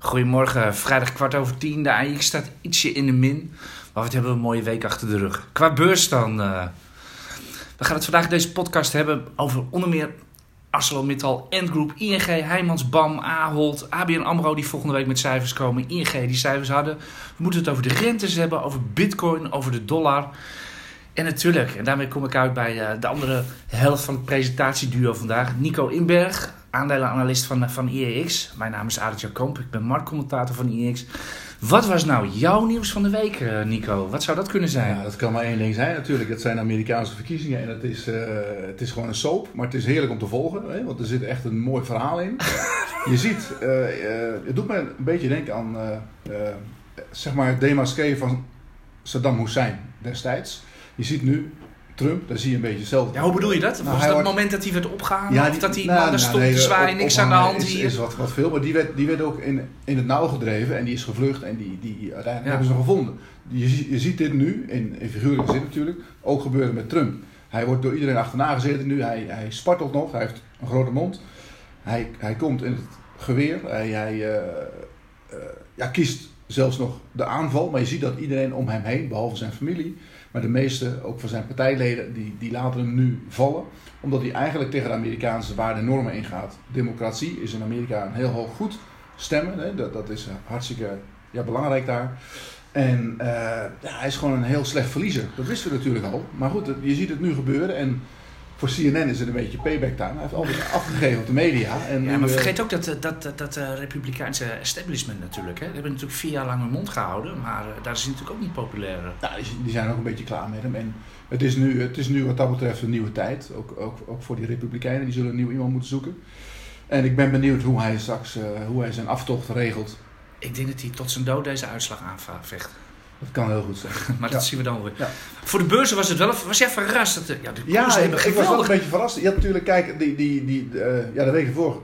Goedemorgen, vrijdag kwart over tien. De AX staat ietsje in de min. Maar wat hebben we een mooie week achter de rug. Qua beurs dan. eh, we gaan het vandaag deze podcast hebben over onder meer ArcelorMittal, Endgroep, ING, Heijmans, BAM, Ahold, ABN AMRO die volgende week met cijfers komen. ING die cijfers hadden. We moeten het over de rentes hebben, over bitcoin, over de dollar. En natuurlijk, en daarmee kom ik uit bij eh, de andere helft van het presentatieduo vandaag. Nico Inberg, aandelenanalist van, van IEX. Mijn naam is Adel Komp, ik ben marktcommentator van IEX. Wat was nou jouw nieuws van de week, eh, Nico? Wat zou dat kunnen zijn? Ja, dat kan maar één ding zijn natuurlijk. Het zijn Amerikaanse verkiezingen en het is, eh, het is gewoon een soap. Maar het is heerlijk om te volgen, hè, want er zit echt een mooi verhaal in. Je ziet, eh, eh, het doet me een beetje denken aan eh, eh, zeg maar het demasqué van Saddam Hussein destijds. Je ziet nu Trump, daar zie je een beetje hetzelfde. Ja, hoe bedoel je dat? Nou, was hij dat het wordt- moment dat hij werd opgehangen? Ja, of dat hij nou, nou, daar nou, stond nee, te zwaaien, niks aan de hand is, hier? is wat, wat veel, maar die werd, die werd ook in, in het nauw gedreven en die is gevlucht en die, die uiteindelijk Ja. hebben ze hem gevonden. Je, je ziet dit nu, in, in figuurlijke zin natuurlijk, ook gebeuren met Trump. Hij wordt door iedereen achterna gezeten nu, hij, hij spartelt nog, hij heeft een grote mond. Hij, hij komt in het geweer, hij, hij eh, eh, ja, kiest zelfs nog de aanval, maar je ziet dat iedereen om hem heen, behalve zijn familie, maar de meeste, ook van zijn partijleden, die, die laten hem nu vallen. Omdat hij eigenlijk tegen de Amerikaanse waarden en normen ingaat. Democratie is in Amerika een heel hoog goed. Stemmen, hè, dat, dat is eh, hartstikke ja, belangrijk daar. En eh, ja, hij is gewoon een heel slecht verliezer. Dat wisten we natuurlijk al. Maar goed, je ziet het nu gebeuren. En voor CNN is het een beetje payback time. Hij heeft altijd afgegeven op de media. En Ja, maar eh, vergeet ook dat, eh, dat, dat, dat eh, Republikeinse establishment natuurlijk. Hè? Die hebben natuurlijk vier jaar lang hun mond gehouden. Maar daar is hij natuurlijk ook niet populair. Nou, die, die zijn ook een beetje klaar met hem. En het is nu, het is nu wat dat betreft een nieuwe tijd. Ook, ook, ook voor die Republikeinen. Die zullen een nieuw iemand moeten zoeken. En ik ben benieuwd hoe hij straks hoe hij zijn aftocht regelt. Ik denk dat hij tot zijn dood deze uitslag aanvecht. Dat kan heel goed zijn. Maar Ja. dat zien we dan weer. Ja. Voor de beurzen was het wel... Was jij verrast? Dat de, ja, de Ja, ik, was wel een beetje verrast. Je had natuurlijk, kijk, die, die, die, eh, ja, de week ervoor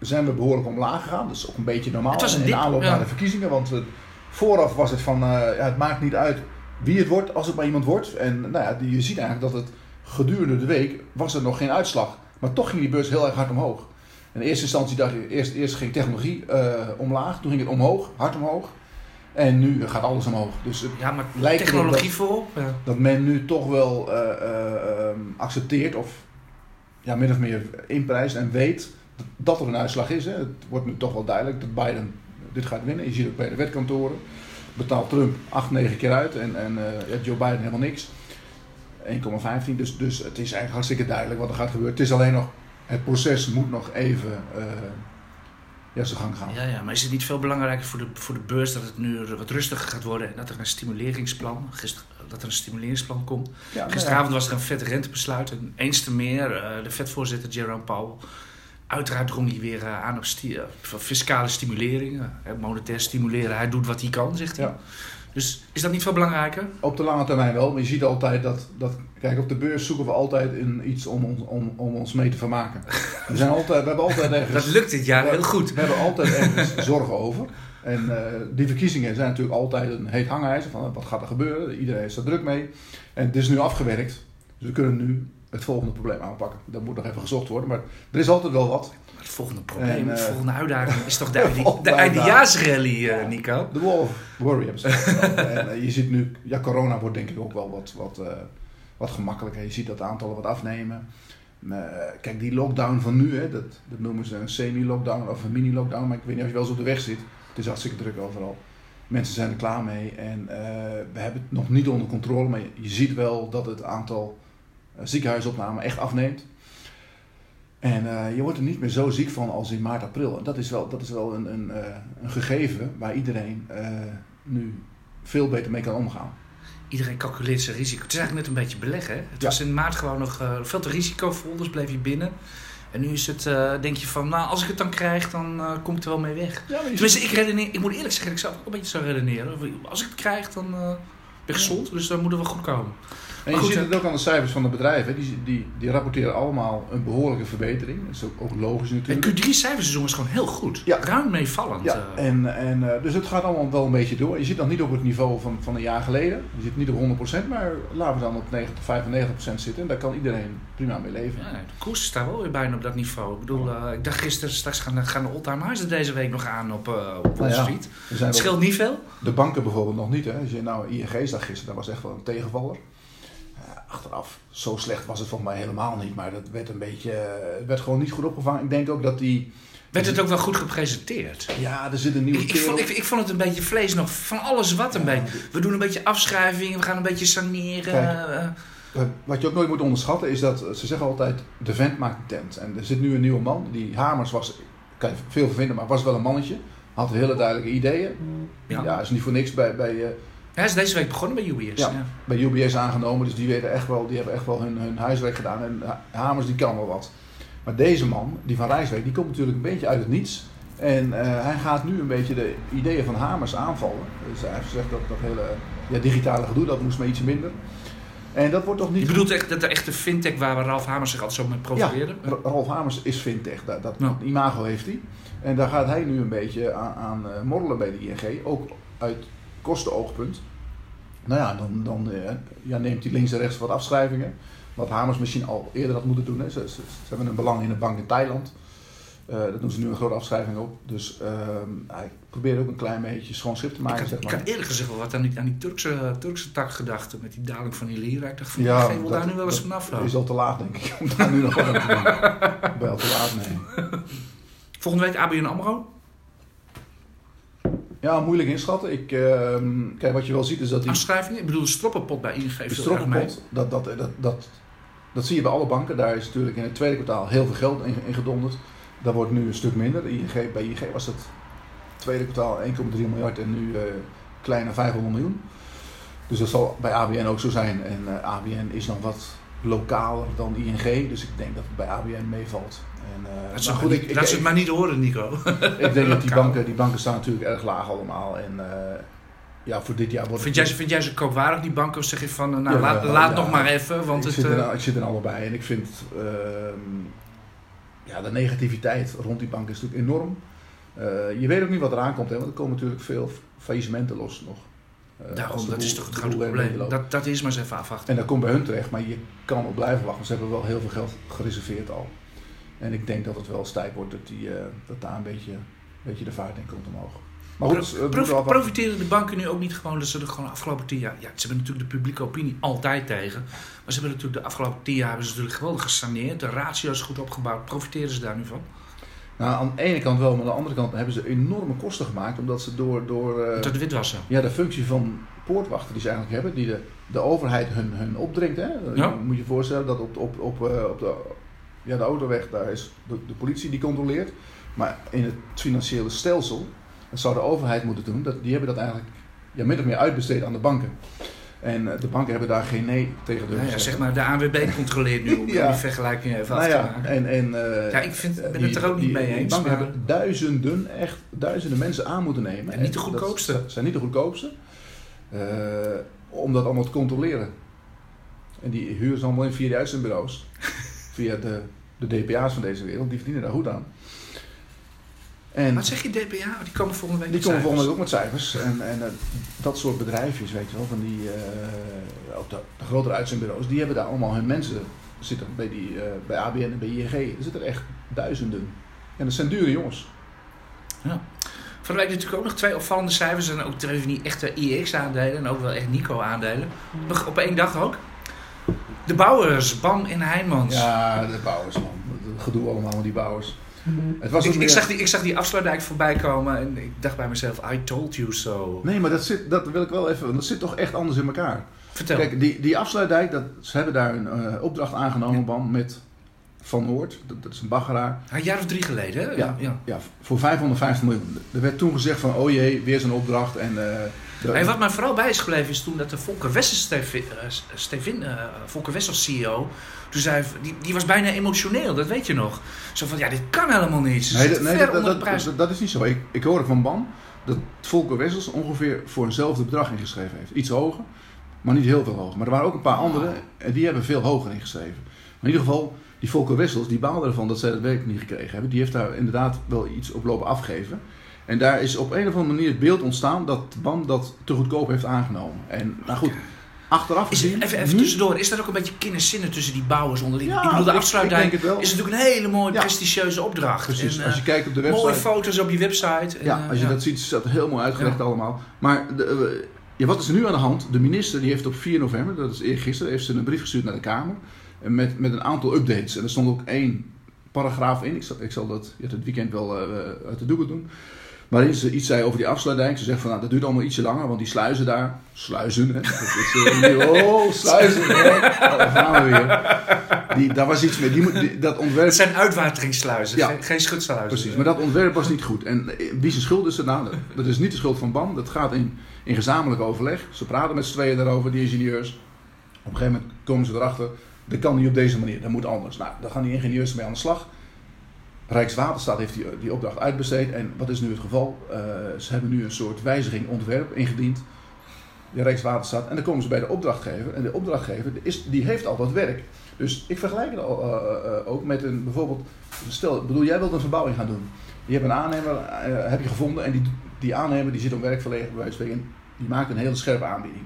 zijn we behoorlijk omlaag gegaan. Dat is ook een beetje normaal Het was een in dip, aanloop ja. naar de verkiezingen. Want eh, vooraf was het van, eh, ja, het maakt niet uit wie het wordt, als het maar iemand wordt. En nou ja, je ziet eigenlijk dat het gedurende de week was er nog geen uitslag. Maar toch ging die beurs heel erg hard omhoog. In eerste instantie dacht je, eerst, eerst ging technologie eh, omlaag, toen ging het omhoog, hard omhoog. En nu gaat alles omhoog. Dus het Ja, maar Lijkt technologie dat- voorop. Ja. dat men nu toch wel eh, eh, ehm, accepteert of ja, min of meer inprijst en weet dat er een uitslag is. Hè. Het wordt nu toch wel duidelijk dat Biden dit gaat winnen. Je ziet ook bij de wetkantoren. Betaalt Trump 8, 9 keer uit en, en eh, Joe Biden helemaal niks. 1,15. Dus, dus het is eigenlijk hartstikke duidelijk wat er gaat gebeuren. Het is alleen nog, het proces moet nog even ja, zijn gang gaan. Ja, ja, maar is het niet veel belangrijker voor de, voor de beurs dat het nu wat rustiger gaat worden en dat er een stimuleringsplan, gister, dat er een stimuleringsplan komt? Ja, nou ja. Gisteravond was er een vet rentebesluit en eens te meer, eh, de vetvoorzitter Jerome Powell, uiteraard drong hij weer eh, aan op sti- eh, fiscale stimulering, eh, monetair stimuleren. Hij doet wat hij kan, zegt hij. Ja. Dus is dat niet veel belangrijker? Op de lange termijn wel, maar je ziet altijd dat, dat kijk, op de beurs zoeken we altijd in iets om ons, om, om ons mee te vermaken. We, zijn altijd, we hebben altijd ergens, Dat lukt dit jaar we, heel goed. We hebben altijd ergens zorgen over. En eh, die verkiezingen zijn natuurlijk altijd een heet hangijzer van wat gaat er gebeuren. Iedereen is er druk mee. En het is nu afgewerkt, dus we kunnen nu het volgende probleem aanpakken. Dat moet nog even gezocht worden, maar er is altijd wel wat. Het volgende probleem, de eh, volgende uitdaging is toch de, volgende de eindejaarsrally, eh, Nico? De ze gehad. En eh, je ziet nu, ja, corona wordt denk ik ook wel wat, wat, wat gemakkelijker. Je ziet dat de aantallen wat afnemen. Kijk, die lockdown van nu, hè, dat, dat noemen ze een semi-lockdown of een mini-lockdown. Maar ik weet niet of je wel eens op de weg zit. Het is hartstikke druk overal. Mensen zijn er klaar mee. En we hebben het nog niet onder controle. Maar je, ziet wel dat het aantal ziekenhuisopnamen echt afneemt. En eh, je wordt er niet meer zo ziek van als in maart, april. En dat is wel, dat is wel een, een, eh, een gegeven waar iedereen eh, nu veel beter mee kan omgaan. Iedereen calculeert zijn risico. Het is eigenlijk net een beetje beleggen. Hè? Het Ja. was in maart gewoon nog veel te risicovol, dus bleef je binnen. En nu is het, denk je van, nou, als ik het dan krijg, dan kom ik er wel mee weg. Ja, Tenminste, ik, redeneer, ik moet eerlijk zeggen, ik zou ook een beetje zo redeneren. Als ik het krijg, dan ben ik gezond, dus dan moet het wel goed komen. En je ziet het ook aan de cijfers van de bedrijven. Die, die, die rapporteren allemaal een behoorlijke verbetering. Dat is ook, ook logisch En natuurlijk. Q3-cijferseizoen is gewoon heel goed. Ja. Ruim meevallend. Ja, eh. en, en, eh, dus het gaat allemaal wel een beetje door. Je zit nog niet op het niveau van, van een jaar geleden. Je zit niet op 100%, maar laten we dan op 90, 95% zitten. En daar kan iedereen prima mee leven. Ja, de koers staat wel weer bijna op dat niveau. Ik bedoel, eh, ik dacht gisteren, straks gaan, gaan de all-time highs er deze week nog aan op, eh op Wall Nou ja, Het wel- scheelt niet veel. de banken bijvoorbeeld nog niet. Hè. Als je nou ING zag gisteren, dat was echt wel een tegenvaller. Achteraf, zo slecht was het volgens mij helemaal niet. Maar dat werd een beetje, het werd gewoon niet goed opgevangen. Ik denk ook dat die... Werd het ook wel goed gepresenteerd? Ja, er zit een nieuwe Ik, ik, vond, ik, ik vond het een beetje vlees nog van alles wat een Ja, beetje. We doen een beetje afschrijvingen, we gaan een beetje saneren. Kijk. eh, Eh, Wat je ook nooit moet onderschatten is dat, ze zeggen altijd, de vent maakt een tent. En er zit nu een nieuwe man, die Hamers was, kan je veel van vinden, maar was wel een mannetje. Had hele duidelijke ideeën. Ja. Ja, is niet voor niks bij, bij, eh, hij is deze week begonnen bij UBS. Ja. Ja. bij UBS aangenomen. Dus die, weten echt wel, die hebben echt wel hun, hun huiswerk gedaan. En Ha- Hamers die kan wel wat. Maar deze man, die van Rijswijk, die komt natuurlijk een beetje uit het niets. En eh, hij gaat nu een beetje de ideeën van Hamers aanvallen. Dus hij heeft gezegd dat dat hele ja, digitale gedoe, dat moest maar iets minder. En dat wordt toch niet... Je bedoelt echt dat de echte fintech waar Ralf Hamers zich altijd zo mee profileerde? Ja, Ra- Ralf Hamers is fintech. Dat, dat imago heeft hij. En daar gaat hij nu een beetje aan, aan eh, morrelen bij de ING. Ook uit kostenoogpunt. Nou ja, dan, dan eh, ja, neemt hij links en rechts wat afschrijvingen. Wat Hamers misschien al eerder had moeten doen. Hè. Ze, ze, ze hebben een belang in een bank in Thailand. Eh daar doen ze nu een grote afschrijving op. Dus ehm, hij probeert ook een klein beetje schoon schip te Ik maken. had, zeg ik maar. had eerlijk gezegd wel wat aan die, aan die Turkse, Turkse tak gedacht met die daling van die lira. Ik dacht van, Ja, geen wil dat- daar nu wel eens dat vanaf. Het is lopen. al te laat denk ik om daar nu nog aan te doen. Wel te laat, nee. Volgende week ABN AMRO. Ja, moeilijk inschatten. Ik, ehm, kijk, wat je wel ziet is dat die Afschrijvingen. Ik bedoel, de stroppenpot bij ING de stroppenpot, dat, dat, dat, dat, dat zie je bij alle banken. Daar is natuurlijk in het tweede kwartaal heel veel geld in, in gedonderd. Dat wordt nu een stuk minder. De ING, bij ING was het tweede kwartaal 1,3 miljard en nu eh kleine 500 miljoen. Dus dat zal bij ABN ook zo zijn. En eh, ABN is nog wat lokaler dan ING. Dus ik denk dat het bij ABN meevalt. En, eh, Dat maar het goed, maar ik, niet- ik, dat ze ik, het maar niet horen, Nico. ik denk dat die banken, die banken staan natuurlijk erg laag allemaal. En eh, ja, voor dit jaar wordt Vind het... jij, ze- vind jij ze koopwaardig, die banken? Of zeg je van, eh, nou, Ja, laat, laat ja. nog maar even, want ik, het... zit er, ik zit er allebei en ik vind ehm, ja, de negativiteit rond die bank is natuurlijk enorm. Je weet ook niet wat eraan komt, hè, want er komen natuurlijk veel faillissementen los nog. Eh, Daarom, dat is toch het grote probleem. Dat, dat is maar eens even afwachten. En dat komt bij hun terecht, maar je kan wel blijven wachten. Ze hebben wel heel veel geld gereserveerd al. En ik denk dat het wel eens tijd wordt dat, die, eh, dat daar een beetje, een beetje de vaart in komt omhoog. Maar goed, Pro- prof- afwachten. profiteren de banken nu ook niet gewoon dat ze er gewoon de afgelopen tien jaar... Ja, ze hebben natuurlijk de publieke opinie altijd tegen. Maar ze hebben natuurlijk de afgelopen tien jaar hebben ze natuurlijk geweldig gesaneerd. De ratio is goed opgebouwd. Profiteren ze daar nu van? Nou, aan de ene kant wel, maar aan de andere kant hebben ze enorme kosten gemaakt. Omdat ze door, door eh, Tot de witwassen. ja, de functie van poortwachter die ze eigenlijk hebben, die de, de overheid hun, hun opdringt. Hè? Ja. Je moet je voorstellen dat op, op, op, eh, op de, ja, de autoweg, daar is de, de politie die controleert. Maar in het financiële stelsel, dat zou de overheid moeten doen, dat, die hebben dat eigenlijk ja, min of meer uitbesteed aan de banken. En eh, de banken hebben daar geen nee tegen durven Nou ja, zeg maar, de ANWB controleert nu om Ja. die vergelijking even Nou af te ja, maken. en, en, eh, Ja, ik vind- ben die- het er ook niet die- mee die eens, banken maar- hebben duizenden, echt duizenden mensen aan moeten nemen. En niet de dat goedkoopste. zijn niet de goedkoopste. eh, om dat allemaal te controleren. En die huren ze allemaal in via die uitzendbureaus. via de, de DPA's van deze wereld. Die verdienen daar goed aan. En Wat zeg je, DPA? Oh, die komen volgende week die komen volgende week ook met cijfers. En, en eh, dat soort bedrijfjes, weet je wel, van die, ook de, de grotere uitzendbureaus, die hebben daar allemaal hun mensen zitten bij, die, eh, bij ABN en bij ING. Er zitten er echt duizenden. En dat zijn dure jongens. Van de week natuurlijk ook nog twee opvallende cijfers. En ook van die echte IX-aandelen. En ook wel echt Nico-aandelen. Nog op één dag ook. De bouwers, BAM en Heijmans. Ja, de bouwers, man. Het gedoe allemaal met die bouwers. Het was Ik, ik, zag die, ik zag die afsluitdijk voorbij komen en ik dacht bij mezelf, I told you so. Nee, maar dat, zit, dat wil ik wel even, want dat zit toch echt anders in elkaar. Vertel. Kijk, die, die afsluitdijk, dat, ze hebben daar een eh, opdracht aangenomen, BAM, met Van Noord. Dat, dat is een baggeraar. Een jaar of drie geleden, hè? Ja. Ja, voor 550 miljoen. Er werd toen gezegd van, oh jee, weer zo'n opdracht. En, Hey, wat mij vooral bij is gebleven is toen dat de Volker Wessels, Stevin, eh, eh, Volker Wessels CEO, toen zei, die, die was bijna emotioneel, dat weet je nog. Zo van, ja, dit kan helemaal niet. Ze nee, dat, nee, dat, prijs. is niet zo. Ik, ik hoorde van BAM dat Volker Wessels ongeveer voor eenzelfde bedrag ingeschreven heeft. Iets hoger. maar niet heel veel hoger. Maar er waren ook een paar anderen en die hebben veel hoger ingeschreven. Maar in ieder geval, die Volker Wessels, die baalde ervan dat zij het werk niet gekregen hebben. Die heeft daar inderdaad wel iets op lopen afgeven. En daar is op een of andere manier het beeld ontstaan dat BAM dat te goedkoop heeft aangenomen. En nou goed, achteraf Is, gezien... even, even nu- tussendoor, is dat ook een beetje kinderzinnen tussen die bouwers onderling? Ja, ik bedoel, de afsluitdijk is natuurlijk een hele mooie, Ja. prestigieuze opdracht. Precies, En, als je eh, kijkt op de website... mooie foto's op je website. En, Ja, eh, als je dat ziet, is dat heel mooi uitgelegd allemaal. Maar de, eh, ja, wat is er nu aan de hand? De minister die heeft op 4 november, dat is eergisteren, heeft ze een brief gestuurd naar de Kamer. Met, met een aantal updates. En er stond ook één paragraaf in. Ik zal, ik zal dat ja, het weekend wel eh, uit de doeken doen. Waarin ze iets zei over die afsluitdijk. Ze zegt van nou, dat duurt allemaal ietsje langer, want die sluizen daar. Sluizen, hè? Dat is, eh, oh, sluizen. hè. Oh, daar gaan we weer. Die, daar was iets mee. Die, dat ontwerp Het zijn uitwateringssluizen, Ja. geen, geen schutsluizen. Precies, maar dat ontwerp was niet goed. En eh, wie zijn schuld is het nou? Dat is niet de schuld van BAM. Dat gaat in, in gezamenlijk overleg. Ze praten met z'n tweeën daarover, die ingenieurs. Op een gegeven moment komen ze erachter. Dat kan niet op deze manier, dat moet anders. Nou, daar gaan die ingenieurs mee aan de slag. Rijkswaterstaat heeft die, opdracht uitbesteed. En wat is nu het geval? Eh, ze hebben nu een soort wijziging ontwerp ingediend. De Rijkswaterstaat. En dan komen ze bij de opdrachtgever. En de opdrachtgever is, die heeft al wat werk. Dus ik vergelijk het eh, eh, ook met een bijvoorbeeld. Stel, bedoel, jij wilt een verbouwing gaan doen. Je hebt een aannemer heb je gevonden. En die, die aannemer die zit op werkverlegen bij wijze. Die maakt een hele scherpe aanbieding.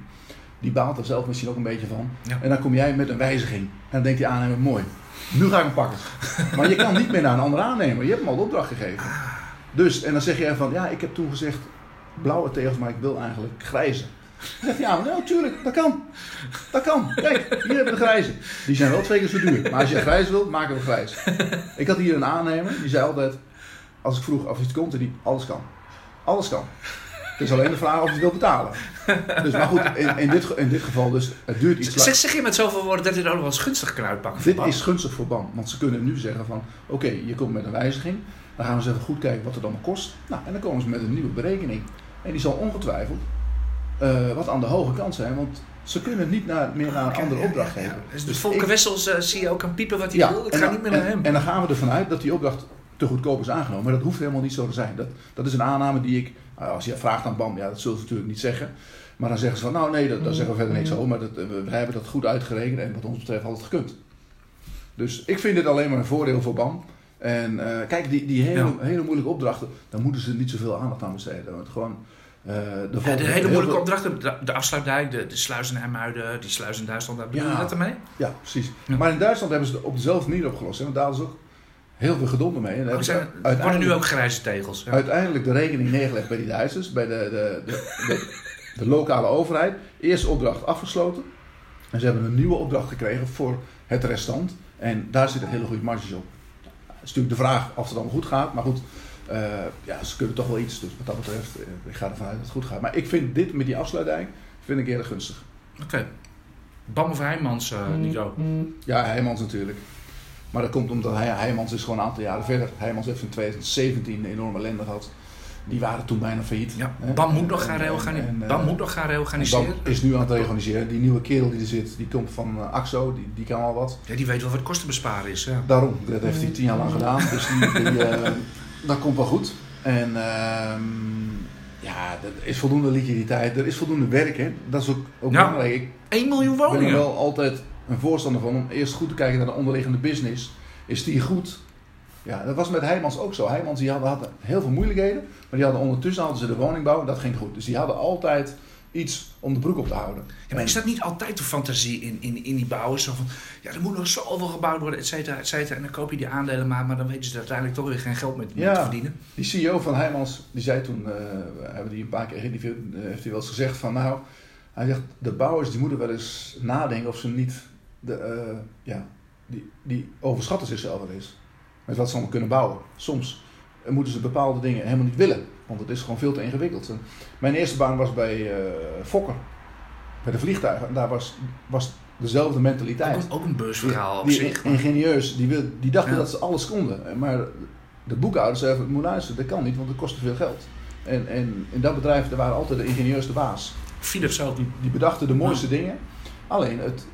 Die baalt er zelf misschien ook een beetje van. Ja. En dan kom jij met een wijziging. En dan denkt die aannemer, mooi, nu ga ik hem pakken. maar je kan niet meer naar een andere aannemer. Je hebt hem al de opdracht gegeven. Dus, en dan zeg jij van, ja, ik heb toen gezegd blauwe tegels, maar ik wil eigenlijk grijze. Dan zegt hij, ja, nou, tuurlijk, dat kan. Dat kan. Kijk, hier hebben we de grijze. Die zijn wel twee keer zo duur. Maar als je grijs wilt, maken we grijs. Ik had hier een aannemer, die zei altijd, als ik vroeg of iets komt, die alles kan. Alles kan. Het is alleen de vraag of je het wil betalen. Dus, maar goed, in, in, dit, in dit geval dus, het duurt iets langer. Zeg, zeg je met zoveel woorden dat dit ook nog wel eens gunstig kan uitpakken? Dit is gunstig voor BAM, want ze kunnen nu zeggen van, oké, je komt met een wijziging. Dan gaan we eens even goed kijken wat het allemaal kost. Nou, en dan komen ze met een nieuwe berekening. En die zal ongetwijfeld eh, wat aan de hoge kant zijn, want ze kunnen niet naar, meer naar een andere opdracht ja. Dus, Dus Volker ik- Wessels eh, zie je ook aan piepen wat hij wil. Ik ga niet meer naar en- hem. En dan gaan we ervan uit dat die opdracht te goedkoop is aangenomen. Maar dat hoeft helemaal niet zo te zijn. Dat, dat is een aanname die ik, nou, als je vraagt aan BAM, ja, dat zullen ze natuurlijk niet zeggen. Maar dan zeggen ze van, nou nee, dat, daar zeggen we verder niks over. Maar dat, eh, we, hebben dat goed uitgerekend en wat ons betreft had het gekund. Dus ik vind dit alleen maar een voordeel voor BAM. En eh, kijk, die, die hele, Ja. hele moeilijke opdrachten, daar moeten ze niet zoveel aandacht aan besteden. Want gewoon, eh, Ja, de hele moeilijke veel- opdrachten, de, de afsluitdijk, de, de sluizen in Hermuiden, die sluis in Duitsland, daar bedoel je Ja. dat ermee? Ja, precies. Ja. Maar in Duitsland hebben ze het op dezelfde manier opgelost. Hè, want daar is ook heel veel gedonder mee. En Er zijn, er worden nu ook grijze tegels. Ja. uiteindelijk de rekening neergelegd bij die Duitsers, bij de, de, de, de, de lokale overheid. Eerste opdracht afgesloten. En ze hebben een nieuwe opdracht gekregen voor het restant. En daar zitten hele goede marges op. Het is natuurlijk de vraag of het allemaal goed gaat. Maar goed, eh, ja, ze kunnen toch wel iets. Dus wat dat betreft, eh, ik ga ervan uit dat het goed gaat. Maar ik vind dit met die afsluitdijk vind ik eerder gunstig. Oké. Bam of Heijmans, Nico? Ja, Heijmans natuurlijk. Maar dat komt omdat hij, Heijmans is gewoon een aantal jaren verder. Heijmans heeft in 2017 een enorme ellende gehad. Die waren toen bijna failliet. Ja? BAM moet En- nog gaan en- reorganiseren. en, eh, BAM moet nog gaan en reorganiseren. BAM is nu aan het reorganiseren. Die nieuwe kerel die er zit, die komt van eh, AXO. Die, die kan al wat. Ja, die weet wel wat kostenbesparen is. Ja. Daarom, dat heeft hij tien jaar lang gedaan. Dus die, die, eh, dat komt wel goed. En ehm, ja, er is voldoende liquiditeit. Er is voldoende werk. Hè? Dat is ook, ook Ja. belangrijk. Ik 1 miljoen ben woningen. wel altijd een voorstander van om eerst goed te kijken naar de onderliggende business. Is die goed? Ja, dat was met Heijmans ook zo. Heijmans die hadden, hadden heel veel moeilijkheden. Maar die hadden ondertussen hadden ze de woningbouw. Dat ging goed. Dus die hadden altijd iets om de broek op te houden. Ja, maar is dat niet altijd de fantasie in, in, in die bouwers? Zo van, ja, er moet nog zoveel gebouwd worden, et cetera, et cetera. En dan koop je die aandelen maar, maar dan weten ze uiteindelijk toch weer geen geld mee mee Ja. te verdienen. Die CEO van Heijmans, die zei toen, we hebben die een paar keer geïnterviewd, eh, heeft hij wel eens gezegd van nou, hij zegt de bouwers die moeten wel eens nadenken of ze niet de, eh, ja, die, die overschatten zichzelf wel eens. Met wat ze allemaal kunnen bouwen. Soms eh, moeten ze bepaalde dingen helemaal niet willen, want het is gewoon veel te ingewikkeld. En mijn eerste baan was bij eh, Fokker, bij de vliegtuigen. En daar was, was dezelfde mentaliteit. Ook, ook een beursverhaal op Die zich. in- ingenieurs die, wil, die dachten Ja. dat ze alles konden. Maar de boekhouder zei van, moet luisteren, dat kan niet, want het kost te veel geld. En, en in dat bedrijf daar waren altijd de ingenieurs de baas. Philips ook. Die, die bedachten de mooiste dingen. Alleen, het, eh,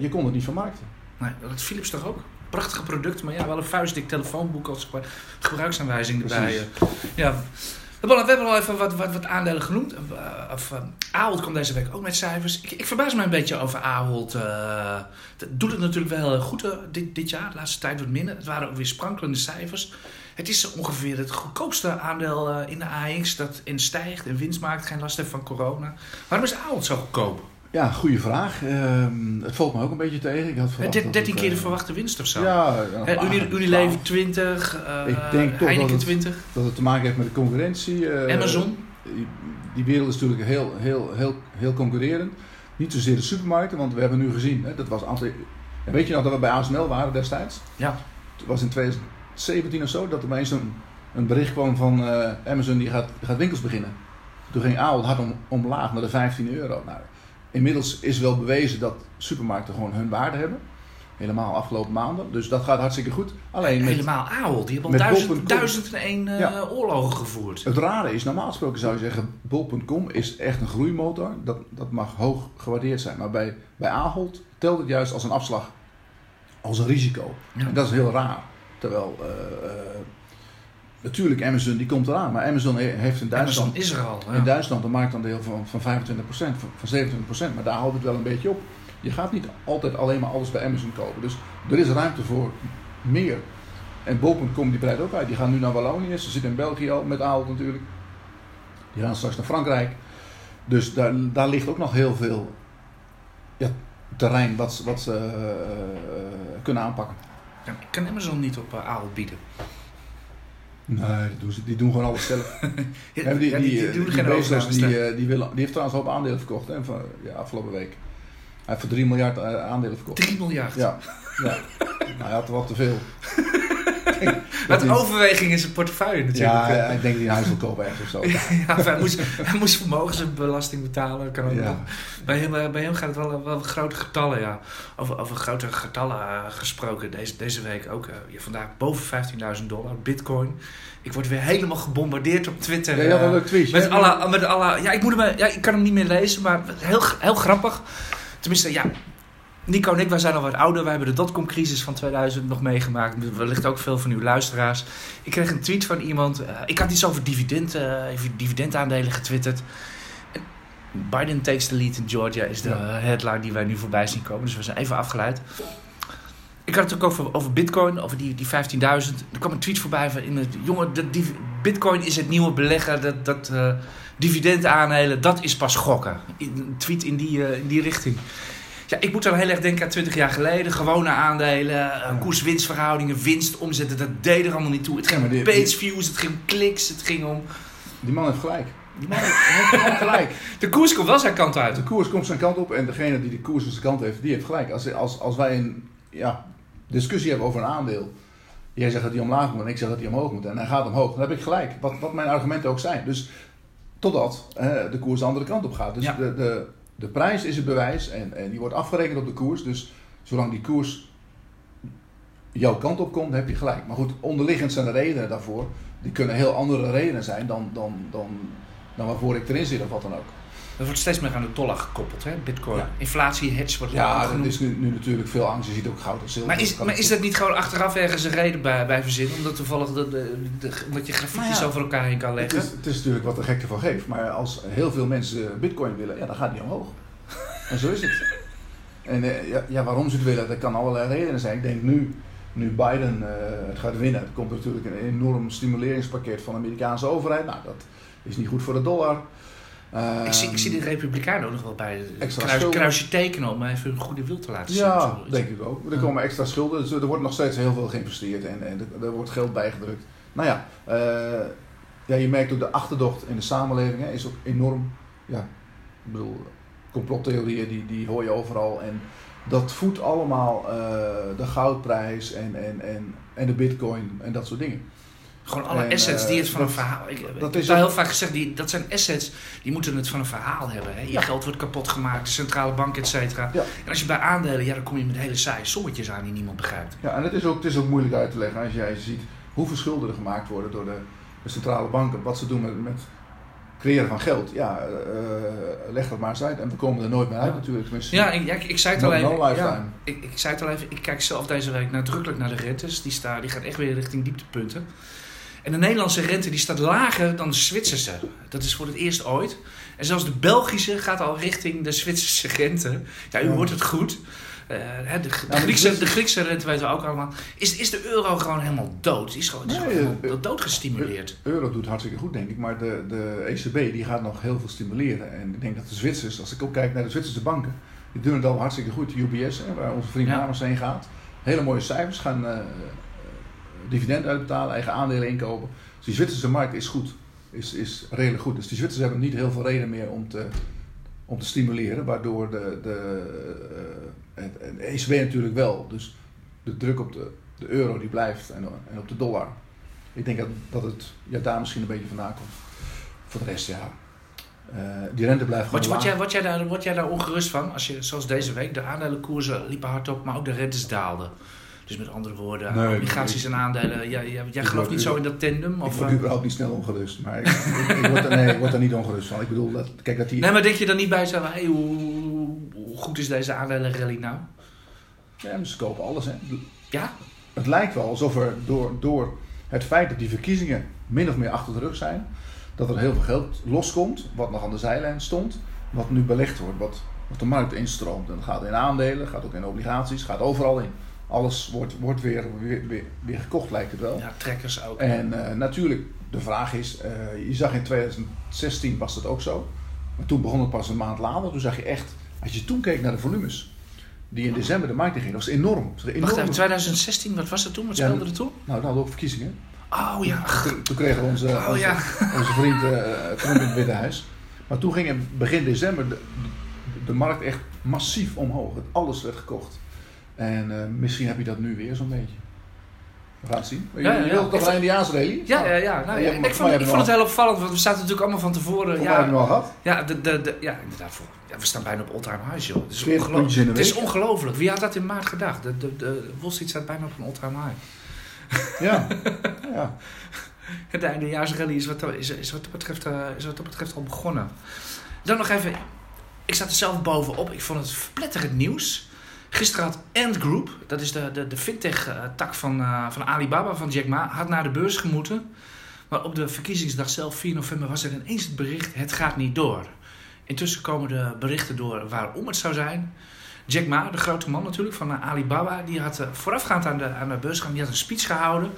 je kon het niet vermarkten. Nee, dat Philips toch ook? Prachtige product, maar ja, wel een vuistdik telefoonboek als gebru- gebruiksaanwijzing erbij. Precies. eh. Ja. We hebben al- even wat, wat, wat aandelen genoemd. Eh, of, Ahold kwam deze week ook met cijfers. Ik, ik verbaas me een beetje over Ahold. Uh, dat doet het natuurlijk wel goed dit, dit jaar. De laatste tijd wat minder. Het waren ook weer sprankelende cijfers. Het is ongeveer het goedkoopste aandeel in de AX dat in stijgt en winst maakt. Geen last heeft van corona. Waarom is Ahold zo goedkoop? Ja, goede vraag. Uh, het valt me ook een beetje tegen. Ik had verwacht 13 keer de verwachte winst of zo. Ja, ja Unilever 20, uh, ik denk toch Heineken dat het, 20. Dat het te maken heeft met de concurrentie. Uh, Amazon. Die, wereld is natuurlijk heel, heel, heel, heel concurrerend. Niet zozeer de supermarkten, want we hebben nu gezien, hè, dat was aantal, weet je nog dat we bij ASML waren destijds? Ja. Het was in 2017 of zo dat er opeens een, een bericht kwam van Amazon die gaat, gaat winkels beginnen. Toen ging Ahold hard om, omlaag naar de 15 euro. Nou, Inmiddels is wel bewezen dat supermarkten gewoon hun waarde hebben. Helemaal afgelopen maanden. Dus dat gaat hartstikke goed. Alleen Helemaal Ahold. Die hebben al duizend, duizend en één uh, oorlogen gevoerd. Het rare is, normaal gesproken zou je zeggen... Bol.com is echt een groeimotor. Dat, dat mag hoog gewaardeerd zijn. Maar bij, bij Ahold telt het juist als een afslag. Als een risico. En dat is heel raar. Terwijl... Uh, Natuurlijk, Amazon die komt eraan. Maar Amazon heeft in Duitsland... Amazon is er al. In Duitsland een marktaandeel van, van 25%, van, van 27%. Maar daar houdt het wel een beetje op. Je gaat niet altijd alleen maar alles bij Amazon kopen. Dus er is ruimte voor meer. En Bol.com die breidt ook uit. Die gaan nu naar Wallonië. Ze zitten in België al met Ahold natuurlijk. Die gaan straks naar Frankrijk. Dus daar, daar ligt ook nog heel veel ja, terrein wat, wat ze uh, kunnen aanpakken. Kan Amazon niet op uh, bieden? Nee, die doen, die doen gewoon alles zelf. ja, die, die, die, die, doen die, Bezos, die, die, wil, die heeft trouwens ook aandelen verkocht hè, van, ja, afgelopen week. Hij heeft voor 3 miljard uh, aandelen verkocht. 3 miljard? Ja. ja. nou, hij had er wel te veel. Wat overweging in zijn portefeuille natuurlijk. Ja, ik denk dat hij een huis wil kopen ergens of zo. ja, hij moest, hij moest vermogensbelasting betalen. Kan ook ja. bij, hem, eh, bij hem gaat het wel, wel grote getallen, ja. Over, over grote getallen uh, gesproken. Deze, deze week ook. Uh, vandaag boven 15.000 dollar. Bitcoin. Ik word weer helemaal gebombardeerd op Twitter. Ja, ja, tweet. Met alle, met alle, ja, ik, moet hem, ja, ik kan hem niet meer lezen, maar heel, heel grappig. Tenminste, ja, Nico en ik, wij zijn al wat ouder. Wij hebben de dotcom-crisis van 2000 nog meegemaakt. Wellicht ook veel van uw luisteraars. Ik kreeg een tweet van iemand. Uh, ik had iets over dividend, uh, dividendaandelen getwitterd. Biden takes the lead in Georgia is de ja. headline die wij nu voorbij zien komen. Dus we zijn even afgeleid. Ik had het ook over, over Bitcoin, over die, die 15.000. Er kwam een tweet voorbij van in het jongen, dat Bitcoin is het nieuwe beleggen, dat, dat uh, dividendaandelen, dat is pas gokken. Een tweet in die, in die richting. Ja, ik moet dan heel erg denken aan 20 jaar geleden. Gewone aandelen, ja. koers-winstverhoudingen, winst, omzetten. Dat deed er allemaal niet toe. Het ging om page views, het ging om kliks, het ging om... Die man heeft gelijk. Die man heeft gelijk. De koers komt wel zijn kant uit. De koers komt zijn kant op en degene die de koers zijn kant heeft, die heeft gelijk. Als, als, als wij een ja, discussie hebben over een aandeel... Jij zegt dat hij omlaag moet en ik zeg dat hij omhoog moet. En hij gaat omhoog. Dan heb ik gelijk. Wat, wat mijn argumenten ook zijn. Dus totdat de koers de andere kant op gaat. Dus de, de, de prijs is het bewijs en, en die wordt afgerekend op de koers. Dus zolang die koers jouw kant op komt, heb je gelijk. Maar goed, onderliggend zijn de redenen daarvoor. Die kunnen heel andere redenen zijn dan, dan, dan, dan waarvoor ik erin zit of wat dan ook. Er wordt steeds meer aan de dollar gekoppeld, hè? Bitcoin. Ja. Inflatie, hedge wordt Ja, er is nu, nu, natuurlijk veel angst. Je ziet ook goud en zilver. Maar is, maar is dat niet gewoon achteraf ergens een reden bij, bij verzinnen? Omdat toevallig de, de, de, omdat je grafiekjes nou over elkaar heen kan leggen? Het is, het is natuurlijk wat de gekte van geeft. Maar als heel veel mensen bitcoin willen, ja, dan gaat die omhoog. En zo is het. En uh, ja, ja, waarom ze het willen, dat kan allerlei redenen zijn. Ik denk nu, nu Biden uh, het gaat winnen, er komt natuurlijk een enorm stimuleringspakket van de Amerikaanse overheid. Nou, dat is niet goed voor de dollar. Uh, ik, zie, ik zie de Republikeinen ook nog wel bij kruis, kruisje tekenen om even hun goede wil te laten zien. Ja, denk ik ook. Er komen extra schulden, dus er wordt nog steeds heel veel geïnvesteerd en, en er, wordt geld bijgedrukt. Nou ja, uh, ja, je merkt ook de achterdocht in de samenleving hè, is ook enorm. Ja, ik bedoel, complottheorieën die, die hoor je overal. En dat voedt allemaal uh, de goudprijs en, en, en, en de bitcoin en dat soort dingen. Gewoon alle assets die het van een verhaal. Ik, dat heb heel vaak gezegd, die, dat zijn assets die moeten het van een verhaal hebben. Hè? Je geld wordt kapot gemaakt, de centrale bank, et cetera. En als je bij aandelen, ja, dan kom je met hele saaie sommetjes aan die niemand begrijpt. Ja, en het is ook, het is ook moeilijk uit te leggen als jij ziet hoeveel schulden er gemaakt worden door de, de centrale banken. Wat ze doen met, met creëren van geld. Ja, uh, leg dat maar eens uit. En we komen er nooit meer uit natuurlijk. Tenminste, ja, ik, ja, ik, ik zei het al even. ja, ik, ik zei het al even. Ik kijk zelf deze week nadrukkelijk naar de rentes. Die, staan, die gaat echt weer richting dieptepunten. En de Nederlandse rente die staat lager dan de Zwitserse. Dat is voor het eerst ooit. En zelfs de Belgische gaat al richting de Zwitserse rente. Ja, u hoort het goed. Eh, de, de, de Griekse, de Griekse rente weten we ook allemaal. Is, is de euro gewoon helemaal dood? Is gewoon, is Nee, gewoon eh, helemaal doodgestimuleerd. Euro doet hartstikke goed, denk ik. Maar de, de ECB die gaat nog heel veel stimuleren. En ik denk dat de Zwitsers, als ik ook kijk naar de Zwitserse banken, die doen het al hartstikke goed. UBS, hè, waar onze vriend Ja. Heen gaat. Hele mooie cijfers, gaan eh, dividend uitbetalen, eigen aandelen inkopen. Dus die Zwitserse markt is goed, is, is redelijk goed. Dus die Zwitsers hebben niet heel veel reden meer om te, om te stimuleren, waardoor de, de, eh, het- en de ECB natuurlijk wel. Dus de druk op de, de euro die blijft en, en op de dollar. Ik denk dat, dat het ja, daar misschien een beetje vandaan komt. Voor de rest, ja. eh, die rente blijft gewoon Word, jij, word, jij daar, word jij daar ongerust van? Als je, zoals deze week, de aandelenkoersen liepen hard op, maar ook de rentes daalden. Dus met andere woorden, Nee, obligaties en aandelen. Jij, jij, jij gelooft niet zo in dat tandem? Ik Of, word eh? überhaupt niet snel ongerust. Maar ik, ik, ik word, er, nee, ik word daar niet ongerust van. Ik bedoel, dat, kijk dat die... Nee, maar denk je dan niet bij zo, hey, hoe, hoe goed is deze aandelenrally nou? Ja, maar ze kopen alles. Hè. Ja? Het lijkt wel alsof er door, door het feit dat die verkiezingen min of meer achter de rug zijn, dat er heel veel geld loskomt, wat nog aan de zijlijn stond, wat nu belegd wordt, wat, wat de markt instroomt. En dat gaat in aandelen, gaat ook in obligaties, gaat overal in. Alles wordt, wordt weer, weer, weer, weer gekocht, lijkt het wel. Ja, trekkers ook. En eh, natuurlijk, de vraag is, eh, je zag in 2016 was dat ook zo. Maar toen begon het pas een maand later. Toen zag je echt, als je toen keek naar de volumes die in december de markt in gingen, was het enorm. Was een Wacht even, 2016, wat was dat toen? Wat Ja, speelde er toen? Nou, we ook verkiezingen. Oh ja, Toen, toen kregen we onze, oh onze, ja. onze vriend eh, Trump in het Witte Huis. Maar toen ging in begin december de, de, de markt echt massief omhoog. Het- Alles werd gekocht. En eh, misschien heb je dat nu weer zo'n beetje. We gaan het zien. Je, Ja, ja, je ja. wilt toch Ik- een Indiaansrally? Ja, ja, ja. Nou, Ja, ja, ik vond, je ik hebt vond het heel opvallend, want we zaten natuurlijk allemaal van tevoren. Mij hebben we Ja, al gehad. ja, de, de, de, ja inderdaad. Voor, ja, we staan bijna op all-time highs, joh. Het is, 40 ongeloo- puntjes in de het is ongelooflijk. Wie had dat in maart gedacht? De, de, de Wall Street staat bijna op een all-time high. Ja. ja. Het eindejaarsrally is wat, is, is, wat dat betreft, eh, is wat dat betreft al begonnen. Dan nog even. Ik zat er zelf bovenop. Ik vond het verpletterend nieuws. Gisteren had Ant Group, dat is de, de, de fintech-tak van, eh, van Alibaba, van Jack Ma, had naar de beurs gemoeten. Maar op de verkiezingsdag zelf, 4 november, was er ineens het bericht: het gaat niet door. Intussen komen de berichten door waarom het zou zijn. Jack Ma, de grote man natuurlijk van eh, Alibaba, die had eh, voorafgaand aan de, aan de beursgang die had een speech gehouden.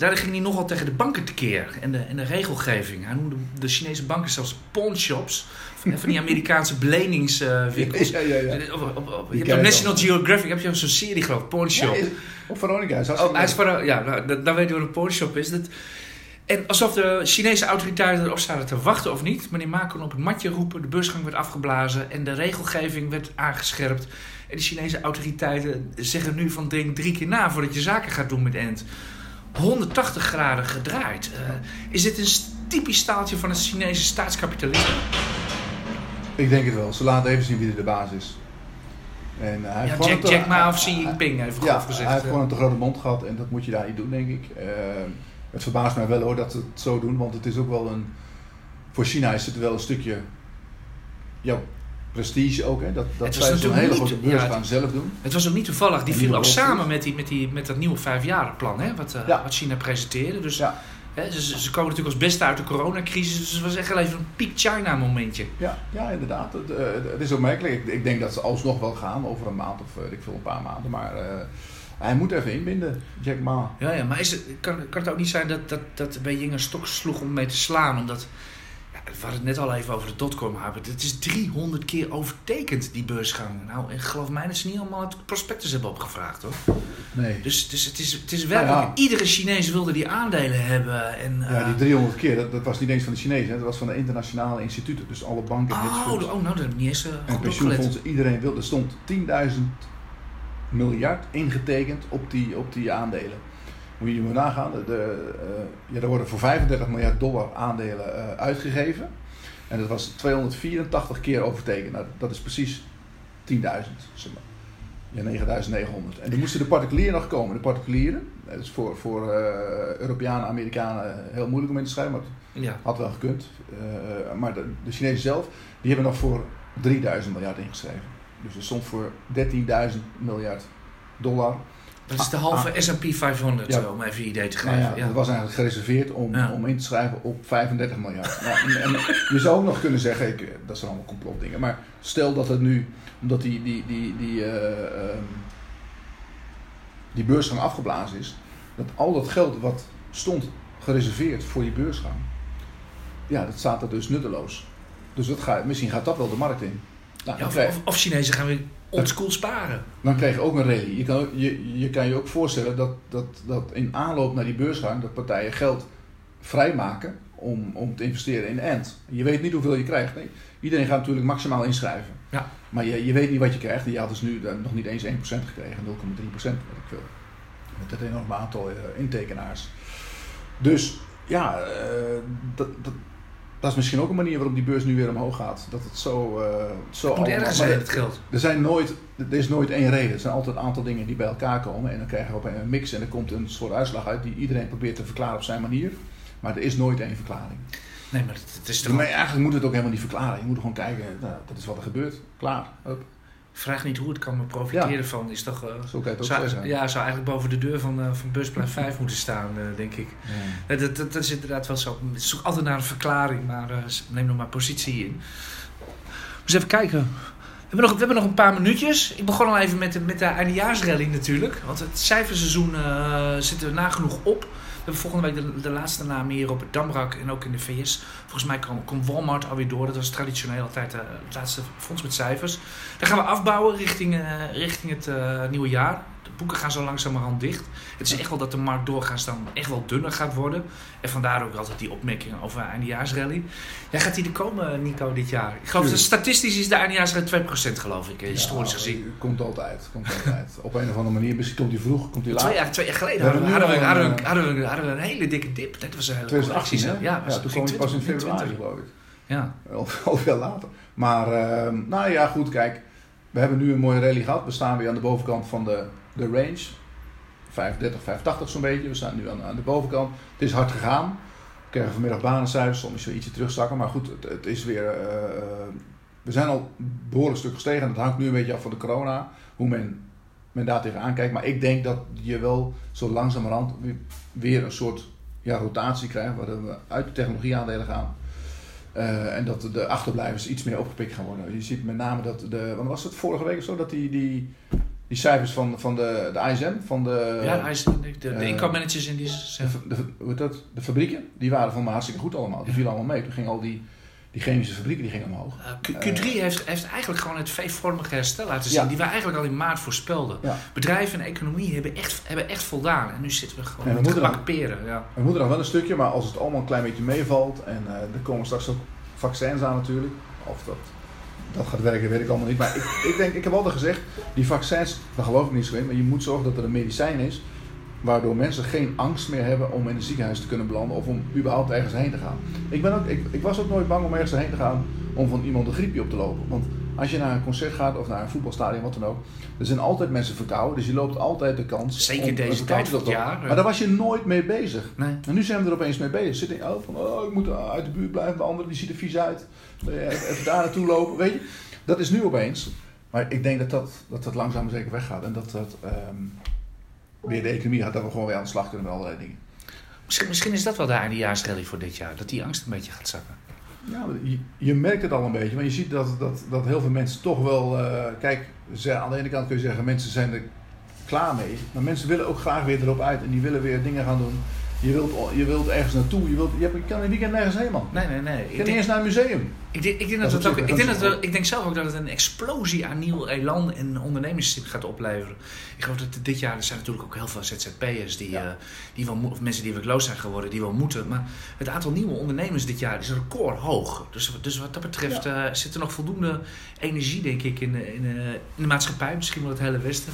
Daarin ging hij nogal tegen de banken tekeer en de, en de regelgeving. Hij noemde de Chinese banken zelfs pawnshops, van, van die Amerikaanse beleningswinkels. Ja, ja, ja. Eh, Op, je hebt National. Geographic heb je zo'n serie geloof ik, Pawn Shop. Ja, is- Op Veronica. Is Oh, hij is ja, nou, dan, dan weet je wat een pawn shop is. Dat, en alsof de Chinese autoriteiten erop zaten te wachten of niet. Meneer Ma kon op het matje roepen, de beursgang werd afgeblazen en de regelgeving werd aangescherpt. En de Chinese autoriteiten zeggen nu van denk drie keer na voordat je zaken gaat doen met Ent. 180 graden gedraaid. Eh, is dit een typisch staaltje van het Chinese staatskapitalisme? Ik denk het wel. Ze laten even zien wie er de baas is. En, uh, hij heeft Ja, Jack, Ma of Xi Jinping, even Ja, gezegd. hij heeft eh. gewoon een te grote mond gehad en dat moet je daar niet doen, denk ik. Eh, het verbaast mij wel hoor dat ze het zo doen, want het is ook wel een. Voor China is het wel een stukje. Ja, prestige ook, hè? Dat, dat zij zo'n hele grote beursgang ja, zelf doen. Het was ook niet toevallig. Die viel ook samen met, die, met, die, met dat nieuwe vijfjarenplan, hè, wat, eh, wat China presenteerde. Dus ze, ze komen natuurlijk als beste uit de coronacrisis. Dus het was echt even een peak China momentje. Ja, ja inderdaad. Het, eh, het is opmerkelijk. Ik, ik denk dat ze alsnog wel gaan over een maand of eh, ik veel een paar maanden. Maar hij moet even inbinden, Jack Ma. Ja, ja, maar is het, kan, kan het ook niet zijn dat, dat, dat Beijing een stok sloeg om mee te slaan? Omdat, we hadden het net al even over de dotcom hebben. Het is 300 keer overtekend, die beursgang. Nou, en geloof mij dat ze niet allemaal het prospectus hebben opgevraagd, hoor. Nee. Dus, dus het is, het is werkelijk, Ja. iedere Chinees wilde die aandelen hebben. En, Ja, eh, die 300 keer, dat, dat was niet eens van de Chinezen, hè, dat was van de internationale instituten. Dus alle banken en Oh, oh, nou, dat heb ik niet eens uh, En pensioenfondsen, iedereen wilde. Er stond 10.000 miljard ingetekend op die, op die aandelen. Moet je maar nagaan. De, eh, ja, er worden voor 35 miljard dollar aandelen eh, uitgegeven. En dat was 284 keer overtekend. Nou, dat is precies 10.000. Zeg maar. Ja, 9900. En die moesten de particulieren nog komen. De particulieren, dat is voor, voor eh, Europeanen, Amerikanen heel moeilijk om in te schrijven. Maar het Ja. had wel gekund. Maar de, de Chinezen zelf, die hebben nog voor 3000 miljard ingeschreven. Dus er stond voor 13.000 miljard dollar. Dat is de halve Ah. S&P 500, Ja. eh, om even een idee te Nou geven. ja, Ja, Dat was eigenlijk gereserveerd om, om in te schrijven op 35 miljard. Nou, en, en je zou ook nog kunnen zeggen, ik, dat zijn allemaal complotdingen, maar stel dat het nu, omdat die, die, die, die, eh, ehm, die beursgang afgeblazen is, dat al dat geld wat stond gereserveerd voor die beursgang, ja, dat staat er dus nutteloos. Dus dat gaat, misschien gaat dat wel de markt in. Nou, Ja, of, of, of Chinezen gaan weer oldschool sparen. dan krijg je ook een rally. Je kan, je, je kan je ook voorstellen dat, dat, dat in aanloop naar die beursgang dat partijen geld vrijmaken om, om te investeren in end. Je weet niet hoeveel je krijgt. Nee, iedereen gaat natuurlijk maximaal inschrijven. Ja. Maar je, je weet niet wat je krijgt. En je had dus nu eh, nog niet eens 1% gekregen, 0,3% wat ik wil. Met het enorme aantal eh, intekenaars. Dus ja, eh, dat, dat, dat is misschien ook een manier waarop die beurs nu weer omhoog gaat. Dat het zo, eh zo Het moet allemaal- ergens maar zijn, de- het geld. er, zijn nooit, er is nooit één reden. Er zijn altijd een aantal dingen die bij elkaar komen. En dan krijgen we op een mix en er komt een soort uitslag uit die iedereen probeert te verklaren op zijn manier. Maar er is nooit één verklaring. Nee, maar het, is toch... Maar eigenlijk moet het ook helemaal niet verklaren. Je moet gewoon kijken, nou, dat is wat er gebeurt. Klaar. Hup. Vraag niet hoe het kan, maar profiteren Ja. van is toch... eh, Zo kan het zou, ja, zou eigenlijk boven de deur van, eh van busplein 5 moeten staan, eh, denk ik. Ja. Dat, dat, dat is inderdaad wel zo. Het is altijd naar een verklaring, maar neem nog maar positie in. Dus even kijken. We hebben, nog, we hebben nog een paar minuutjes. Ik begon al even met, de- met de eindejaarsrally natuurlijk. Want het cijferseizoen zit er nagenoeg op. Hebben volgende week de, laatste namen hier op het Damrak en ook in de VS. Volgens mij komt komt Walmart alweer door. Dat was traditioneel altijd eh, het laatste fonds met cijfers. Dan gaan we afbouwen richting, eh, richting het eh, nieuwe jaar. Boeken gaan zo langzamerhand dicht. Het is echt wel dat de markt doorgaans dan echt wel dunner gaat worden. En vandaar ook altijd die opmerkingen over eindejaarsrally. Jij gaat die er komen, Nico, dit jaar? Ik geloof dat statistisch is de eindejaarsrally 2% geloof ik, eh, historisch Ja, gezien. Komt altijd. Komt altijd. Op een of andere manier. Misschien komt hij vroeg, komt hij laat. Twee jaar, twee jaar geleden hadden we, hadden, we, hadden, we, hadden, we, hadden we een hele dikke dip. Dat was een hele 2018, hè? Ja, Ja, was toen kwam hij pas in 20, februari, 20. geloof ik. Ja. Of of veel later. Maar, ehm, nou ja, goed, kijk. We hebben nu een mooie rally gehad. We staan weer aan de bovenkant van de, de range. 35, 85 zo'n beetje. We staan nu aan, aan de bovenkant. Het is hard gegaan. We kregen vanmiddag banencijfers. Soms weer ietsje terugzakken. Maar goed, het, het is weer... eh, eh, we zijn al behoorlijk stuk gestegen. En dat hangt nu een beetje af van de corona. Hoe men, men daar tegenaan kijkt. Maar ik denk dat je wel zo langzamerhand weer, weer een soort ja, rotatie krijgt. Waar we uit de technologieaandelen gaan. Eh, en dat de achterblijvers iets meer opgepikt gaan worden. Je ziet met name dat de. Wanneer was het vorige week of zo? Dat die, die, die cijfers van, van de, de ISM, van de. ja, de, de, de eh, inkoopmanagers in die... de, de, hoe dat? de fabrieken, die waren van me hartstikke goed allemaal. Die vielen allemaal mee. Toen gingen al die, die chemische fabrieken die gingen omhoog. Uh, Q- Q3 heeft, heeft eigenlijk gewoon het V-vormige herstel laten zien. Ja. Die we eigenlijk al in maart voorspelden. Ja. Bedrijven en economie hebben echt, hebben echt voldaan. En nu zitten we gewoon En we met moeten peren. Ja. We moeten nog wel een stukje, maar als het allemaal een klein beetje meevalt. En eh, er komen straks ook vaccins aan natuurlijk. Of dat, dat gaat werken, weet ik allemaal niet. Maar ik, ik denk, ik heb altijd gezegd, die vaccins, daar geloof ik niet zo in. Maar je moet zorgen dat er een medicijn is. Waardoor mensen geen angst meer hebben om in een ziekenhuis te kunnen belanden. Of om überhaupt ergens heen te gaan. Ik, ben ook, ik, ik was ook nooit bang om ergens heen te gaan om van iemand een griepje op te lopen. Want als je naar een concert gaat of naar een voetbalstadion, wat dan ook. Er zijn altijd mensen verkouden. Dus je loopt altijd de kans. Zeker deze tijd van het jaar. Maar daar was je nooit mee bezig. Nee. En nu zijn we er opeens mee bezig. Zitten in, oh, van, oh, ik moet uit de buurt blijven. De andere die ziet er vies uit. Eh, Even daar naartoe lopen. Weet je, dat is nu opeens. Maar ik denk dat dat, dat, dat langzaam zeker weggaat. En dat dat ehm, weer de economie gaat. Dat we gewoon weer aan de slag kunnen met allerlei dingen. Misschien, misschien is dat wel de eindejaarsrally voor dit jaar. Dat die angst een beetje gaat zakken. Ja, je, je merkt het al een beetje. Maar je ziet dat, dat, dat heel veel mensen toch wel... eh, kijk, ze, aan de ene kant kun je zeggen... mensen zijn er klaar mee. Maar mensen willen ook graag weer erop uit. En die willen weer dingen gaan doen. Je wilt, je wilt ergens naartoe. Je, wilt, je, hebt, je kan een weekend nergens heen, man. Nee, nee, nee. Ik kan niet denk, eens naar een museum. ik denk, ik denk, Dat dat is het op ook, zich ik, denk dat wel- het- ik denk zelf ook dat het een explosie aan nieuw elan en ondernemerschap gaat opleveren. Ik geloof dat dit jaar er zijn natuurlijk ook heel veel ZZP'ers die, Ja. eh, die wel, mo- of mensen die werkloos zijn geworden, die wel moeten. Maar het aantal nieuwe ondernemers dit jaar is recordhoog. Dus, dus wat dat betreft eh, zit er nog voldoende energie, denk ik, in, de- in, in de maatschappij, misschien wel het hele Westen.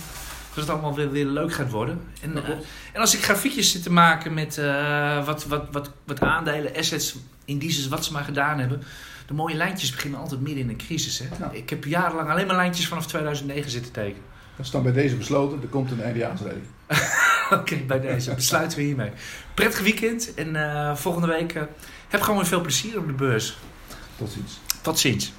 Dat het allemaal weer, weer leuk gaat worden. En, eh, en als ik grafiekjes zit te maken met eh, wat, wat, wat, wat aandelen, assets, indices, wat ze maar gedaan hebben. De mooie lijntjes beginnen altijd midden in een crisis. Hè? Ja. Ik heb jarenlang alleen maar lijntjes vanaf 2009 zitten tekenen. Dat is dan bij deze besloten. Er komt een eindejaarsrally. Oké, bij deze besluiten we hiermee. Prettig weekend en eh, volgende week heb gewoon weer veel plezier op de beurs. Tot ziens. Tot ziens.